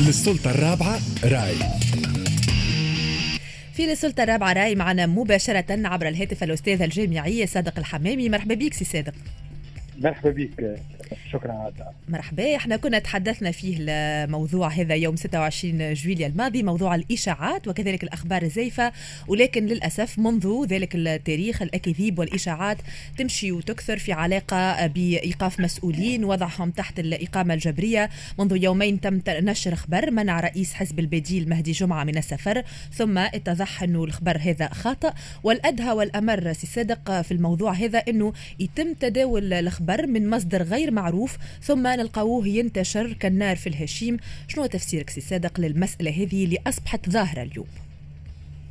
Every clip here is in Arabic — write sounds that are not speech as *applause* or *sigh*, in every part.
للسلطة الرابعة راي. في السلطة الرابعة راي معنا مباشرة عبر الهاتف الأستاذ الجامعي صادق الحمامي. مرحبا بك سي صادق. مرحبا بك. شكرا على مرحبا. إحنا كنا تحدثنا فيه الموضوع هذا يوم 26 جويليا الماضي موضوع الإشاعات وكذلك الأخبار الزيفة. ولكن للأسف منذ ذلك التاريخ الأكاذيب والإشاعات تمشي وتكثر في علاقة بإيقاف مسؤولين وضعهم تحت الإقامة الجبرية. منذ يومين تم نشر خبر منع رئيس حزب البديل مهدي جمعة من السفر. ثم اتضح إنه الخبر هذا خاطئ والأدهى والأمر سي صادق في الموضوع هذا إنه يتم تداول الخبر من مصدر غير معروف ثم نلقاوه ينتشر كالنار في الهشيم. شنو تفسيرك سي صادق للمسألة هذه اللي أصبحت ظاهرة اليوم؟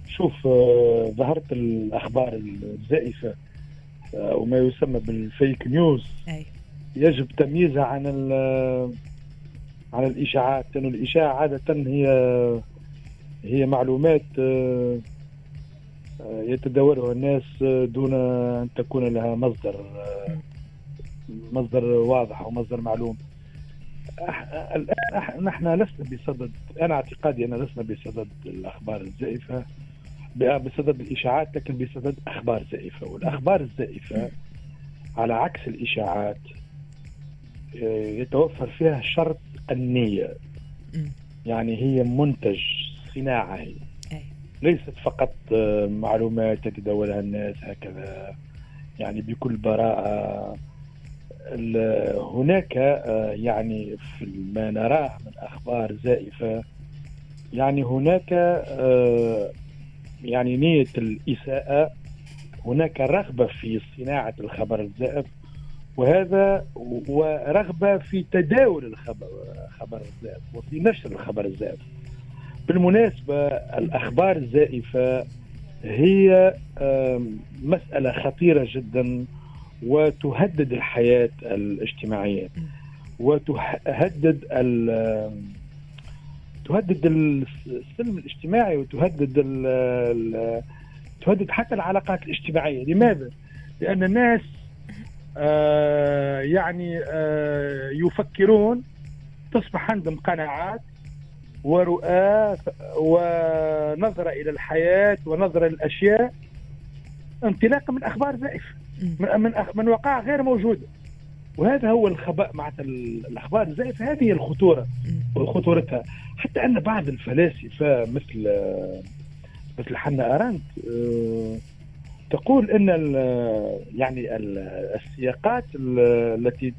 شوف آه، ظهرت الأخبار الزائفة آه، وما يسمى بال fake news. أي. يجب تمييزها عن عن الإشاعات لأن الإشاعة عادة هي هي معلومات آه، يتداولها الناس دون أن تكون لها مصدر مصدر واضح أو مصدر معلوم. الان نحن لسنا بصدد أنا اعتقادي أن لسنا بصدد الأخبار الزائفة بصدد الإشاعات لكن بصدد أخبار زائفة. والأخبار الزائفة على عكس الإشاعات آه، يتوفر فيها شرط النيه يعني هي منتج صناعه هي ليست فقط آه، معلومات يتداولها الناس هكذا. يعني بكل براءة هناك آه، يعني في ما نراه من أخبار زائفة يعني هناك آه، يعني نية الإساءة هناك رغبة في صناعة الخبر الزائف وهذا ورغبة في تداول الخبر خبر الزائف وفي نشر الخبر الزائف. بالمناسبة الأخبار الزائفة هي مسألة خطيرة جدا. وتهدد الحياة الاجتماعية. وتهدد تهدد السلم الاجتماعي وتهدد ال تهدد حتى العلاقات الاجتماعية. لماذا؟ لأن الناس آه يعني آه يفكرون تصبح عندهم قناعات ورؤى ونظرة إلى الحياة ونظرة للأشياء انطلاقا من أخبار زائفة من من وقائع غير موجوده وهذا هو الخباء مع الأخبار الزائفه هذه الخطورة وخطورتها. حتى أن بعض الفلاسفة مثل مثل حنا أرانت آه، تقول إن يعني السياقات التي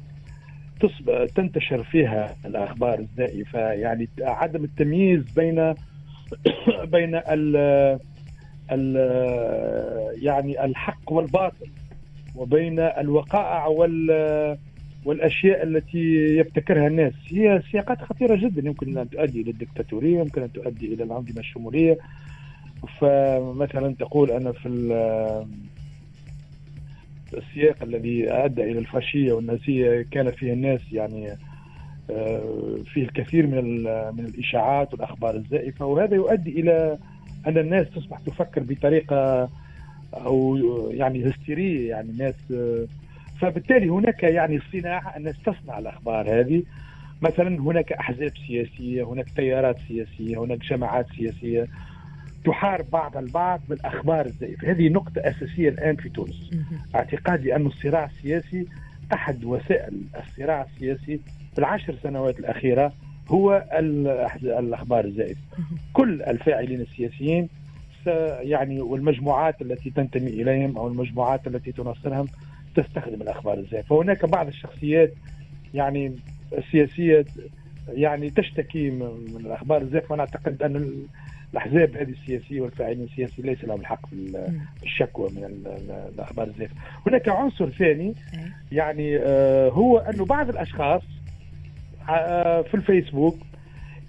تنتشر فيها الأخبار الزائفة يعني عدم التمييز بين *coughs* بين ال ال يعني الحق والباطل. وبين الوقائع وال والأشياء التي يبتكرها الناس. هي سياقات خطيرة جدا. يمكن أن تؤدي إلى الدكتاتورية يمكن أن تؤدي إلى الانظمه الشمولية. فمثلا تقول أنا في السياق الذي أدى إلى الفاشية والنازية كان فيه الناس يعني آه، فيه الكثير من من الإشاعات والأخبار الزائفة. وهذا يؤدي إلى أن الناس تصبح تفكر بطريقة أو يعني هستيريه يعني ناس فبالتالي هناك يعني صناعة الناس تصنع الأخبار هذه. مثلا هناك أحزاب سياسية هناك تيارات سياسية هناك جماعات سياسية تحارب بعض البعض بالأخبار الزائفة. هذه نقطة أساسية الآن في تونس. اعتقادي أن الصراع السياسي أحد وسائل الصراع السياسي في العشر سنوات الأخيرة هو الأخبار الزائفة. كل الفاعلين السياسيين يعني والمجموعات التي تنتمي إليهم أو المجموعات التي تناصرهم تستخدم الأخبار الزائفه فهناك بعض الشخصيات يعني السياسيه يعني تشتكي من الأخبار الزائفه وأنا أعتقد أن الأحزاب هذه السياسية والفاعلين السياسيين ليس لهم الحق في الشكوى من الأخبار الزائفه. هناك عنصر ثاني يعني آه، هو انه بعض الأشخاص آه، في الفيسبوك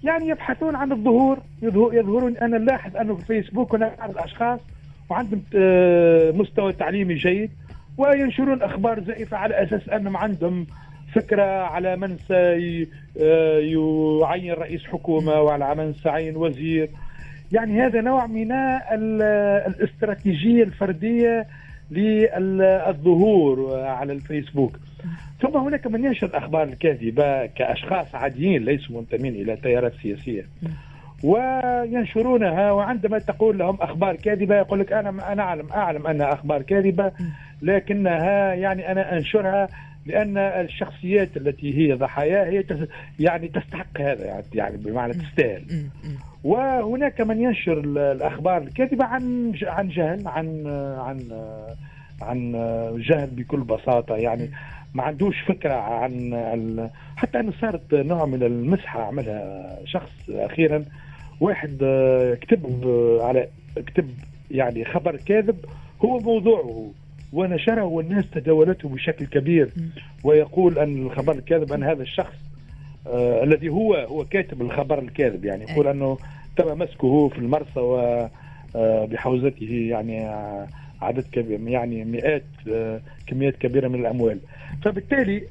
يعني يبحثون عن الظهور يظهرون أنا نلاحظ أنه في الفيسبوك هناك بعض الأشخاص وعندهم آه، مستوى تعليمي جيد وينشرون أخبار زائفة على أساس أنهم عندهم فكرة على من سيعين آه، رئيس حكومة وعلى من سيعين وزير. يعني هذا نوع من الاستراتيجية الفردية للظهور على الفيسبوك. ثم هناك من ينشر الاخبار الكاذبة كأشخاص عاديين ليسوا منتمين إلى تيارات سياسيه وينشرونها وعندما تقول لهم أخبار كاذبة يقول لك أنا أنا اعلم أعلم انها أخبار كاذبة لكنها يعني أنا أنشرها لأن الشخصيات التي هي ضحايا هي يعني تستحق هذا يعني بمعنى تستاهل. وهناك من ينشر الأخبار الكاذبة عن عن جهل عن عن عن جهل بكل بساطة. يعني ما عندوش فكرة عن حتى أنه صارت نوع من المسحة عملها شخص أخيرا واحد كتب على كتب يعني خبر كاذب هو موضوعه ونشره والناس تداولته بشكل كبير. ويقول أن الخبر الكاذب أن هذا الشخص آه الذي هو هو كاتب الخبر الكاذب. يعني يقول أنه تم مسكه في المرسى وبحوزته آه، يعني آه، عدد كبير يعني مئات آه، كميات كبيرة من الأموال. فبالتالي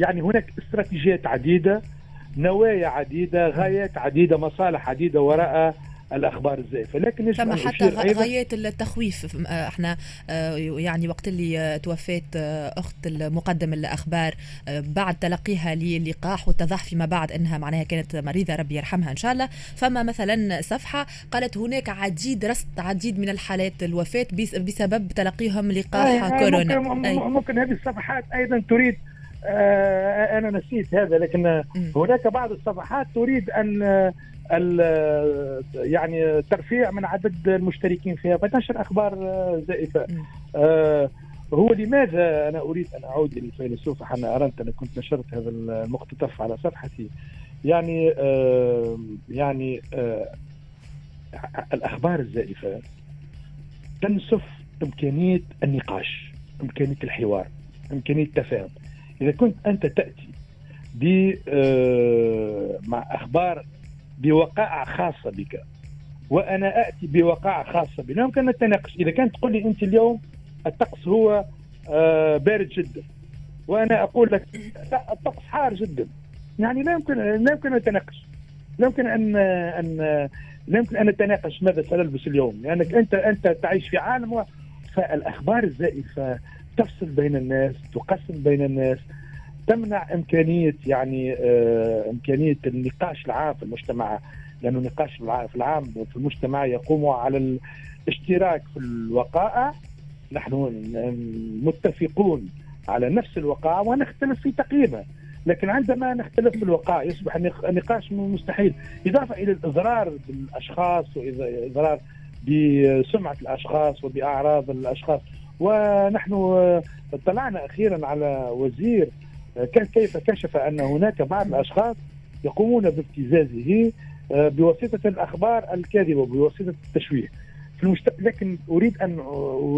يعني هناك استراتيجيات عديدة نوايا عديدة غايات عديدة مصالح عديدة وراء الأخبار الزائفه لكن ثم حتى غايات التخويف آه، إحنا آه، يعني وقت اللي توفات آه، أخت المقدم الاخبار بعد تلقيها للقاح والتضح فيما بعد إنها معناها كانت مريضة ربي يرحمها إن شاء الله. فما مثلا صفحة قالت هناك عديد رصد عديد من الحالات الوفاة بسبب تلقيهم لقاح كورونا. ممكن, أي. ممكن هذه الصفحات أيضا تريد آه أنا نسيت هذا لكن هناك بعض الصفحات تريد أن يعني ترفيع من عدد المشتركين فيها. فتنشر أخبار زائفة. آه هو لماذا أنا أريد أن أعود إلى الفيلسوف حنا أرنت أنا كنت نشرت هذا المقتطف على صفحتي. يعني آه يعني آه الأخبار الزائفة تنسف إمكانية النقاش إمكانية الحوار إمكانية التفاهم. إذا كنت أنت تأتي ب آه، مع أخبار بوقائع خاصة بك. وأنا اتي بوقائع خاصة بي لا يمكن نتناقش. إذا كانت تقول لي أنت اليوم الطقس هو آه، بارد جدا. وأنا أقول لك الطقس حار جدا. يعني لا يمكن لا يمكن أن نتناقش. لا يمكن أن أن لا يمكن أن نتناقش ماذا سنلبس اليوم. لأنك أنت أنت تعيش في عالم. فالأخبار الزائفة تفصل بين الناس تقسم بين الناس. تمنع إمكانية يعني آه إمكانية النقاش العام في المجتمع لأنه النقاش في العام في المجتمع يقوم على الاشتراك في الوقائع. نحن متفقون على نفس الوقائع ونختلف في تقييمها. لكن عندما نختلف في الوقائع يصبح النقاش مستحيل. إضافة إلى الإضرار بالأشخاص وإضرار بسمعة الأشخاص وبأعراض الأشخاص. ونحن اطلعنا أخيرا على وزير كيف كشف أن هناك بعض الأشخاص يقومون بابتزازه آه، بواسطة الأخبار الكاذبة بواسطة التشويه. في المشت... لكن أريد أن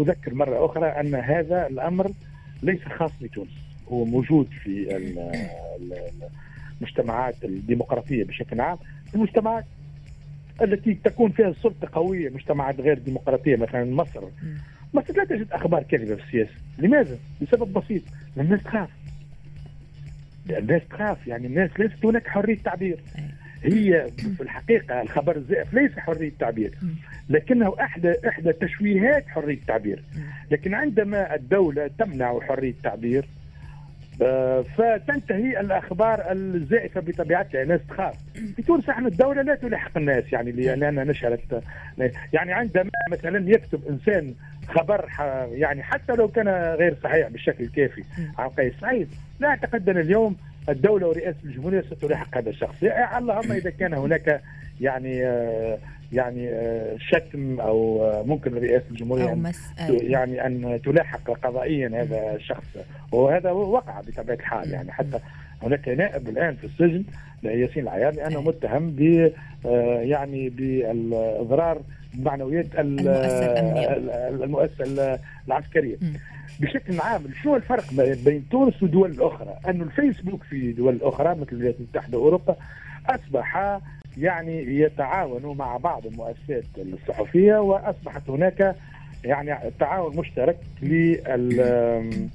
أذكر مرة أخرى أن هذا الأمر ليس خاص بتونس. هو موجود في المجتمعات الديمقراطية بشكل عام. المجتمعات التي تكون فيها السلطه قوية مجتمعات غير ديمقراطية مثلا مصر. مصر لا تجد أخبار كاذبة في السياسة. لماذا؟ لسبب بسيط. الناس تخاف. الناس تخاف يعني الناس ليست هناك حرية تعبير. هي في الحقيقة الخبر الزائف ليس حرية تعبير لكنه أحدى إحدى تشويهات حرية التعبير لكن عندما الدولة تمنع حرية التعبير آه، فتنتهي الأخبار الزائفة بطبيعتها الناس تخاف. في تونس إحنا الدولة لا تلاحق الناس يعني لانها نشرت يعني عندما مثلا يكتب إنسان خبر يعني حتى لو كان غير صحيح بالشكل الكافي عن قيس سعيد لا أعتقد أن اليوم الدولة ورئاسة الجمهورية ستلاحق هذا الشخص. اللهم إذا كان هناك يعني آه، يعني آه، شتم أو آه، ممكن رئاسة الجمهورية مس... يعني أن تلاحق قضائيا هذا الشخص. وهذا وقع بطبيعة الحال يعني. حتى هناك نائب الآن في السجن ياسين العيار لأنه متهم ب يعني بالإضرار بمعنويات المؤسسة العسكرية. بشكل عام شو الفرق بين تونس والدول الاخرى؟ أنه الفيسبوك في دول أخرى مثل الولايات المتحدة اوروبا أصبح يعني يتعاونوا مع بعض المؤسسات الصحفية وأصبحت هناك يعني تعاون مشترك لل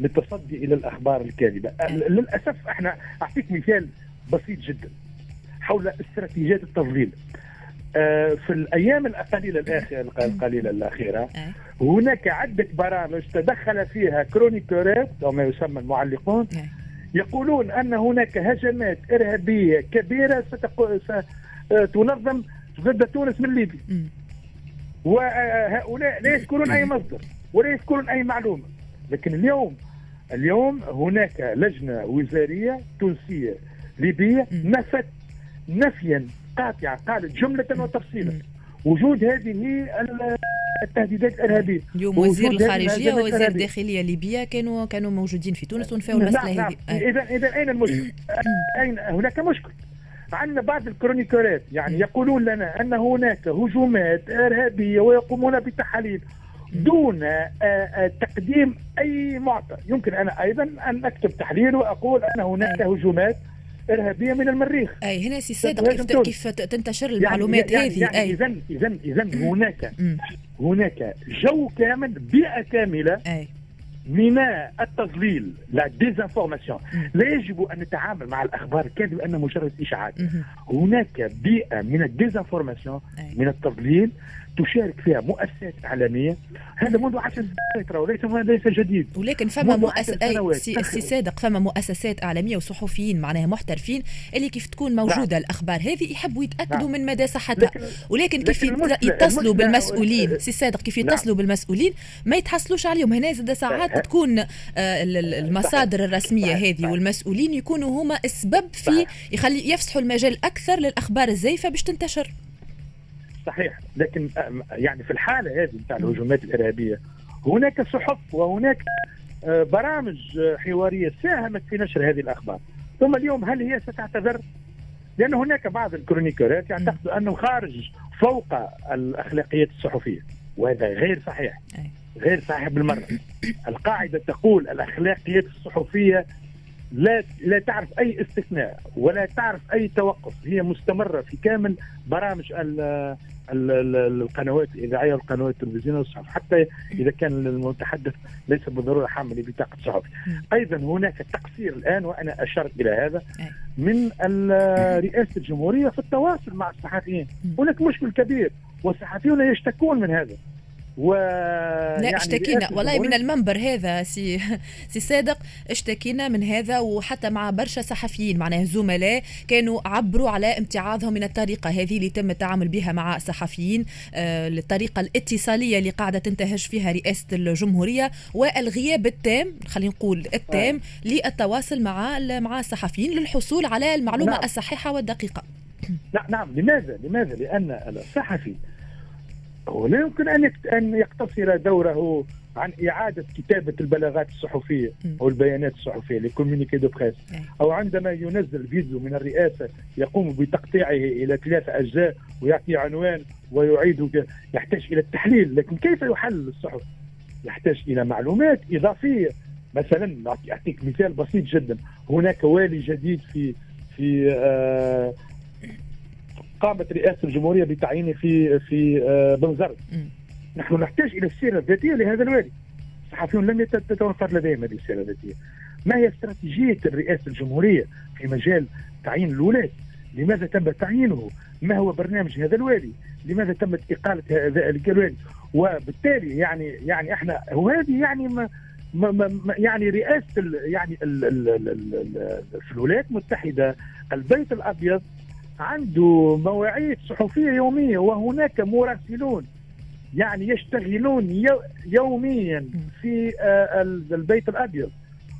للتصدي إلى الأخبار الكاذبة. للأسف إحنا أعطيك مثال بسيط جدا حول استراتيجيات التضليل في الأيام القليلة الاخيره القليلة الأخيرة أي. هناك عدة برامج تدخل فيها كرونيكورات أو ما يسمى المعلقون أي. يقولون أن هناك هجمات إرهابية كبيرة ستق... ستنظم ضد تونس من ليبيا. وهؤلاء لا يذكرون أي مصدر ولا يذكرون أي معلومة لكن اليوم اليوم هناك لجنة وزارية تونسية ليبية. نفت نفيا قاطعا قالت جملة وتفصيلا. وجود هذه ال- التهديدات الإرهابية اليوم وزير الخارجية ووزير. الداخلية الليبيه كانوا كانوا موجودين في تونس ونفاوا نعم المسألة نعم. اذا اذا أين المشكل؟ *coughs* اين هناك مشكل عندنا بعض الكرونيكورات يعني يقولون لنا أن هناك هجومات إرهابية ويقومون بتحاليل دون آه، آه، تقديم أي معطى يمكن أنا أيضا أن أكتب تحليل وأقول أن هناك هجومات ارهابيه من المريخ أي هنا سي صادق كيف. كيف تنتشر المعلومات يعني هذه يعني اذا اذا اذا هناك. هناك جو كامل بيئة كاملة أي من التضليل la désinformation. لا يجب أن نتعامل مع الأخبار الكاذبة انها مجرد اشاعات. هناك بيئة من ال désinformation أي. من التضليل تشارك فيها مؤسسات اعلاميه هذا منذ عشر سنوات ترى ليس ليس جديد ولكن فما منذ مؤس... عشر أي سنوات. سي... سي صادق فما مؤسسات اعلاميه وصحفيين معناها محترفين اللي كيف تكون موجودة نعم. الأخبار هذه يحبوا يتأكدوا نعم. من مدى صحتها لكن ولكن كيف يتصلوا بالمسؤولين سي صادق كيف نعم. يتصلوا بالمسؤولين ما يتحصلوش عليهم هنا زاد ساعات. تكون ال- المصادر الرسمية صحيح. هذه صحيح. والمسؤولين يكونوا هما السبب في. يخلي يفسحوا المجال أكثر للأخبار الزيفة باش تنتشر صحيح. لكن يعني في الحالة هذه بتاع الهجومات الإرهابية هناك صحف وهناك آه، برامج آه، حوارية ساهمت في نشر هذه الأخبار. ثم اليوم هل هي ستعتذر؟ لأن هناك بعض الكرونيكورات يعتقد أنه خارج فوق الأخلاقيات الصحفية وهذا غير صحيح. غير صحيح بالمرة. القاعدة تقول الأخلاقيات الصحفية لا لا تعرف أي استثناء ولا تعرف أي توقف. هي مستمرة في كامل برامج القنوات الاذاعيه والقنوات التلفزيونية والصحف حتى إذا كان المتحدث ليس بالضرورة حامل بطاقة صحفي. أيضا هناك تقصير الآن وأنا اشرت إلى هذا. من رئاسة الجمهورية في التواصل مع الصحفيين. هناك مشكل كبير والصحفيون يشتكون من هذا و لا يعني اشتكينا والله من المنبر هذا سي سي صادق اشتكينا من هذا وحتى مع برشا صحفيين معناه زملاء كانوا عبروا على امتعاضهم من الطريقة هذه اللي تم التعامل بها مع الصحفيين آه الطريقة الاتصالية اللي قاعدة تنتهج فيها رئاسة الجمهورية والغياب التام خلينا نقول التام للتواصل مع مع الصحفيين للحصول على المعلومة نعم. الصحيحة والدقيقة لا نعم لماذا؟ لماذا؟ لأن الصحفي هو لا يمكن يكت- أن يقتصر دوره عن إعادة كتابة البلاغات الصحفية م. أو البيانات الصحفية les communiqués de presse. أو عندما ينزل فيديو من الرئاسة يقوم بتقطيعه إلى ثلاثة أجزاء ويعطي عنوان ويعيد يحتاج إلى التحليل لكن كيف يحلل الصحف؟ يحتاج إلى معلومات إضافية مثلا أعطيك مثال بسيط جدا هناك والي جديد في في آه قامت رئاسة الجمهورية بتعيينه في في آه بنزرت. نحن نحتاج إلى السيرة الذاتية لهذا الوالي. الصحفيون لم تتوفر لديهم هذه السيرة الذاتية. ما هي استراتيجية الرئاسة الجمهورية في مجال تعيين الولاة لماذا تم تعيينه؟ ما هو برنامج هذا الوالي؟ لماذا تمت إقالة هذا الوالي؟ وبالتالي يعني يعني إحنا وهذه يعني ما ما ما يعني رئاسة يعني ال ال ال ال ال في الولايات المتحدة البيت الأبيض عنده مواعيد صحفية يومية وهناك مراسلون يعني يشتغلون يو يوميا في آه، ال- البيت الأبيض.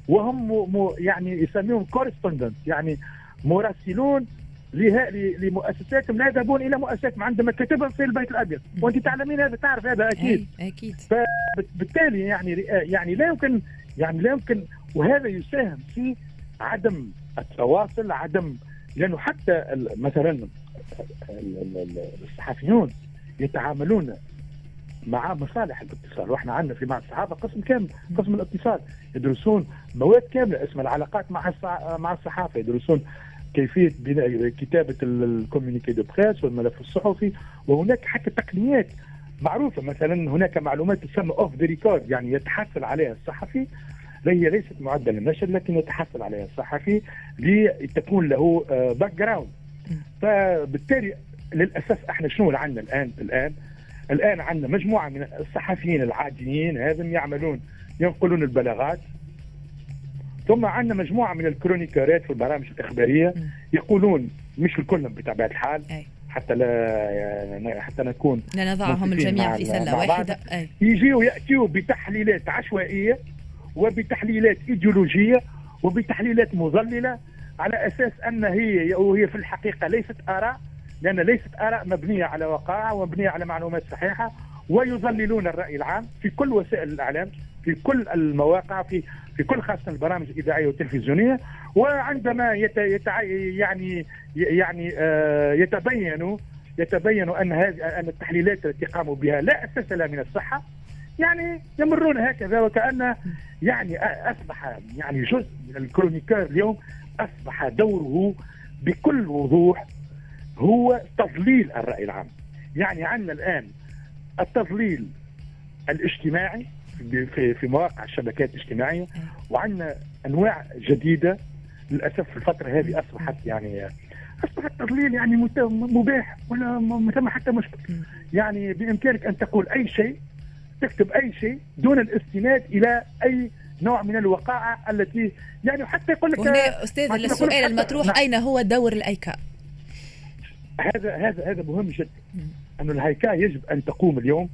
وهم يعني يسميهم correspondent يعني مراسلون لمؤسساتهم لا يذهبون إلى مؤسسات عندهم مكتبهم في البيت الأبيض. وأنت تعلمين هذا تعرف هذا أكيد. أي. أكيد. بالتالي يعني يعني لا يمكن يعني لا يمكن وهذا يساهم في عدم التواصل عدم لأنه حتى مثلا ال- ال- ال- الصحفيون يتعاملون مع مصالح الاتصال. وإحنا عندنا في معهد الصحافة قسم كامل قسم الاتصال. يدرسون مواد كاملة اسمها العلاقات مع مع الصحافة. يدرسون كيفية بناء كتابة ال communiqué de presse والملف الصحفي. وهناك حتى تقنيات معروفة. مثلا هناك معلومات تسمى off the record يعني يتحصل عليها الصحفي. هي ليست معدة للنشر لكن يتحصل عليها الصحفي لتكون له background فبالتالي للأسف إحنا شنو اللي عندنا الآن؟ الآن الآن عندنا مجموعة من الصحفيين العاديين هذم يعملون ينقلون البلاغات. ثم عندنا مجموعة من الكرونيكارات في البرامج الإخبارية يقولون مش الكل بطبيعة الحال أي. حتى لا يعني حتى نكون لا نضعهم الجميع في سلة واحدة. يجيوا ياتيوا بتحليلات عشوائية وبتحليلات إيديولوجية وبتحليلات مضلله على أساس أن هي وهي في الحقيقة ليست آراء لأن ليست آراء مبنية على وقائع ومبنية على معلومات صحيحة ويضللون الرأي العام في كل وسائل الإعلام في كل المواقع في في كل خاصة البرامج الإذاعية والتلفزيونية. وعندما يت يعني يعني آه يتبين يتبين أن هذه أن التحليلات التي قاموا بها لا أساس لها من الصحة يعني يمرون هكذا وكأن يعني أصبح يعني جزء من الكرونيكار اليوم أصبح دوره بكل وضوح هو تضليل الرأي العام. يعني عندنا الآن التضليل الاجتماعي في في مواقع الشبكات الاجتماعية وعندنا أنواع جديدة للأسف في الفترة هذه أصبحت يعني اصبح التضليل يعني مباح ولا ما ثم حتى مشكل. يعني بإمكانك أن تقول أي شيء تكتب أي شيء دون الاستناد إلى أي نوع من الوقائع التي يعني حتى يقول لك وهنا أستاذ السؤال المطروح نعم. أين هو دور الايكا؟ هذا هذا هذا مهم جدا أن الهيكا يجب أن تقوم اليوم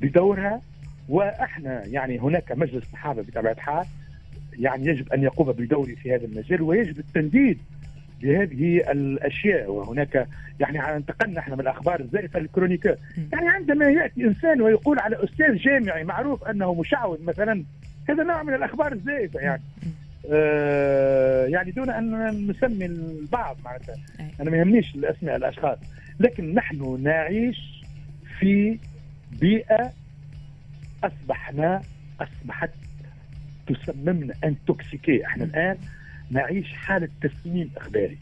بدورها وإحنا يعني هناك مجلس صحافه بطبيعة الحال يعني يجب أن يقوم بدوره في هذا المجال ويجب التنديد بهذه الأشياء وهناك يعني انتقلنا إحنا من الأخبار الزائفة للكرونيكا يعني عندما يأتي إنسان ويقول على أستاذ جامعي معروف أنه مشعوذ مثلا هذا نوع من الأخبار الزائفة يعني. آه يعني دون أن نسمي البعض معناتها. أنا ما يهمنيش الأسماء الأشخاص. لكن نحن نعيش في بيئة أصبحنا أصبحت تسممنا ان توكسيكي إحنا الآن نعيش حالة تسميم إخباري.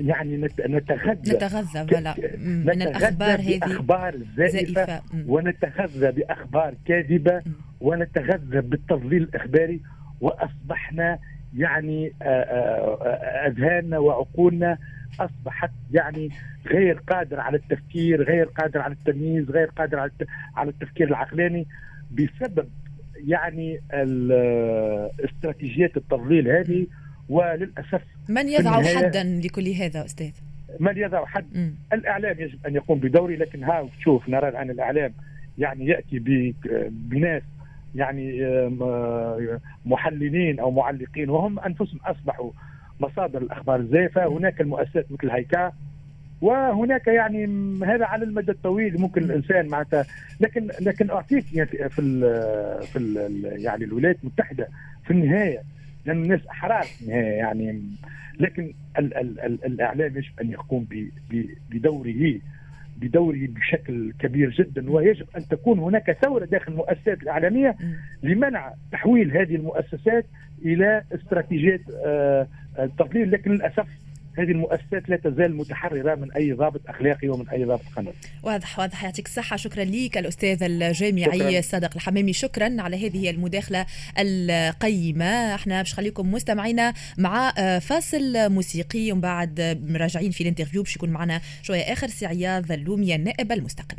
يعني نتغذى نتغذى بلا من الأخبار هذه بأخبار زائفة, زائفة. ونتغذى بأخبار كاذبة ونتغذى بالتضليل الإخباري وأصبحنا يعني أذهاننا وعقولنا أصبحت يعني غير قادر على التفكير غير قادر على التمييز غير قادر على على التفكير العقلاني بسبب يعني استراتيجيات التضليل هذه وللأسف من يضع حدا لكل هذا أستاذ؟ من يضع حد م. الإعلام يجب أن يقوم بدوره لكن ها شوف نرى الآن الإعلام يعني يأتي بناس يعني محللين أو معلقين وهم أنفسهم أصبحوا مصادر الأخبار الزائفه هناك المؤسسات مثل هيكا وهناك يعني هذا على المدى الطويل ممكن الإنسان معناتها لكن لكن أعطيك يعني في ال في ال يعني الولايات المتحدة في النهاية لأن الناس احرار في النهاية يعني لكن ال ال ال الإعلام يجب أن يقوم بدوره بدوره بشكل كبير جدا ويجب أن تكون هناك ثورة داخل المؤسسات الإعلامية لمنع تحويل هذه المؤسسات إلى استراتيجيات آه، التضليل لكن للأسف هذه المؤسسات لا تزال متحررة من أي ضابط أخلاقي ومن أي ضابط قانوني. واضح واضح. يعطيك الصحة. شكرا لك الأستاذ الجامعي صادق الحمامي. شكرا على هذه المداخلة القيمة. إحنا باش خليكم مستمعينا مع فاصل موسيقي. ومن بعد راجعين في ال interview باش يكون معنا شوية آخر سي عياض اللومي النائب المستقل.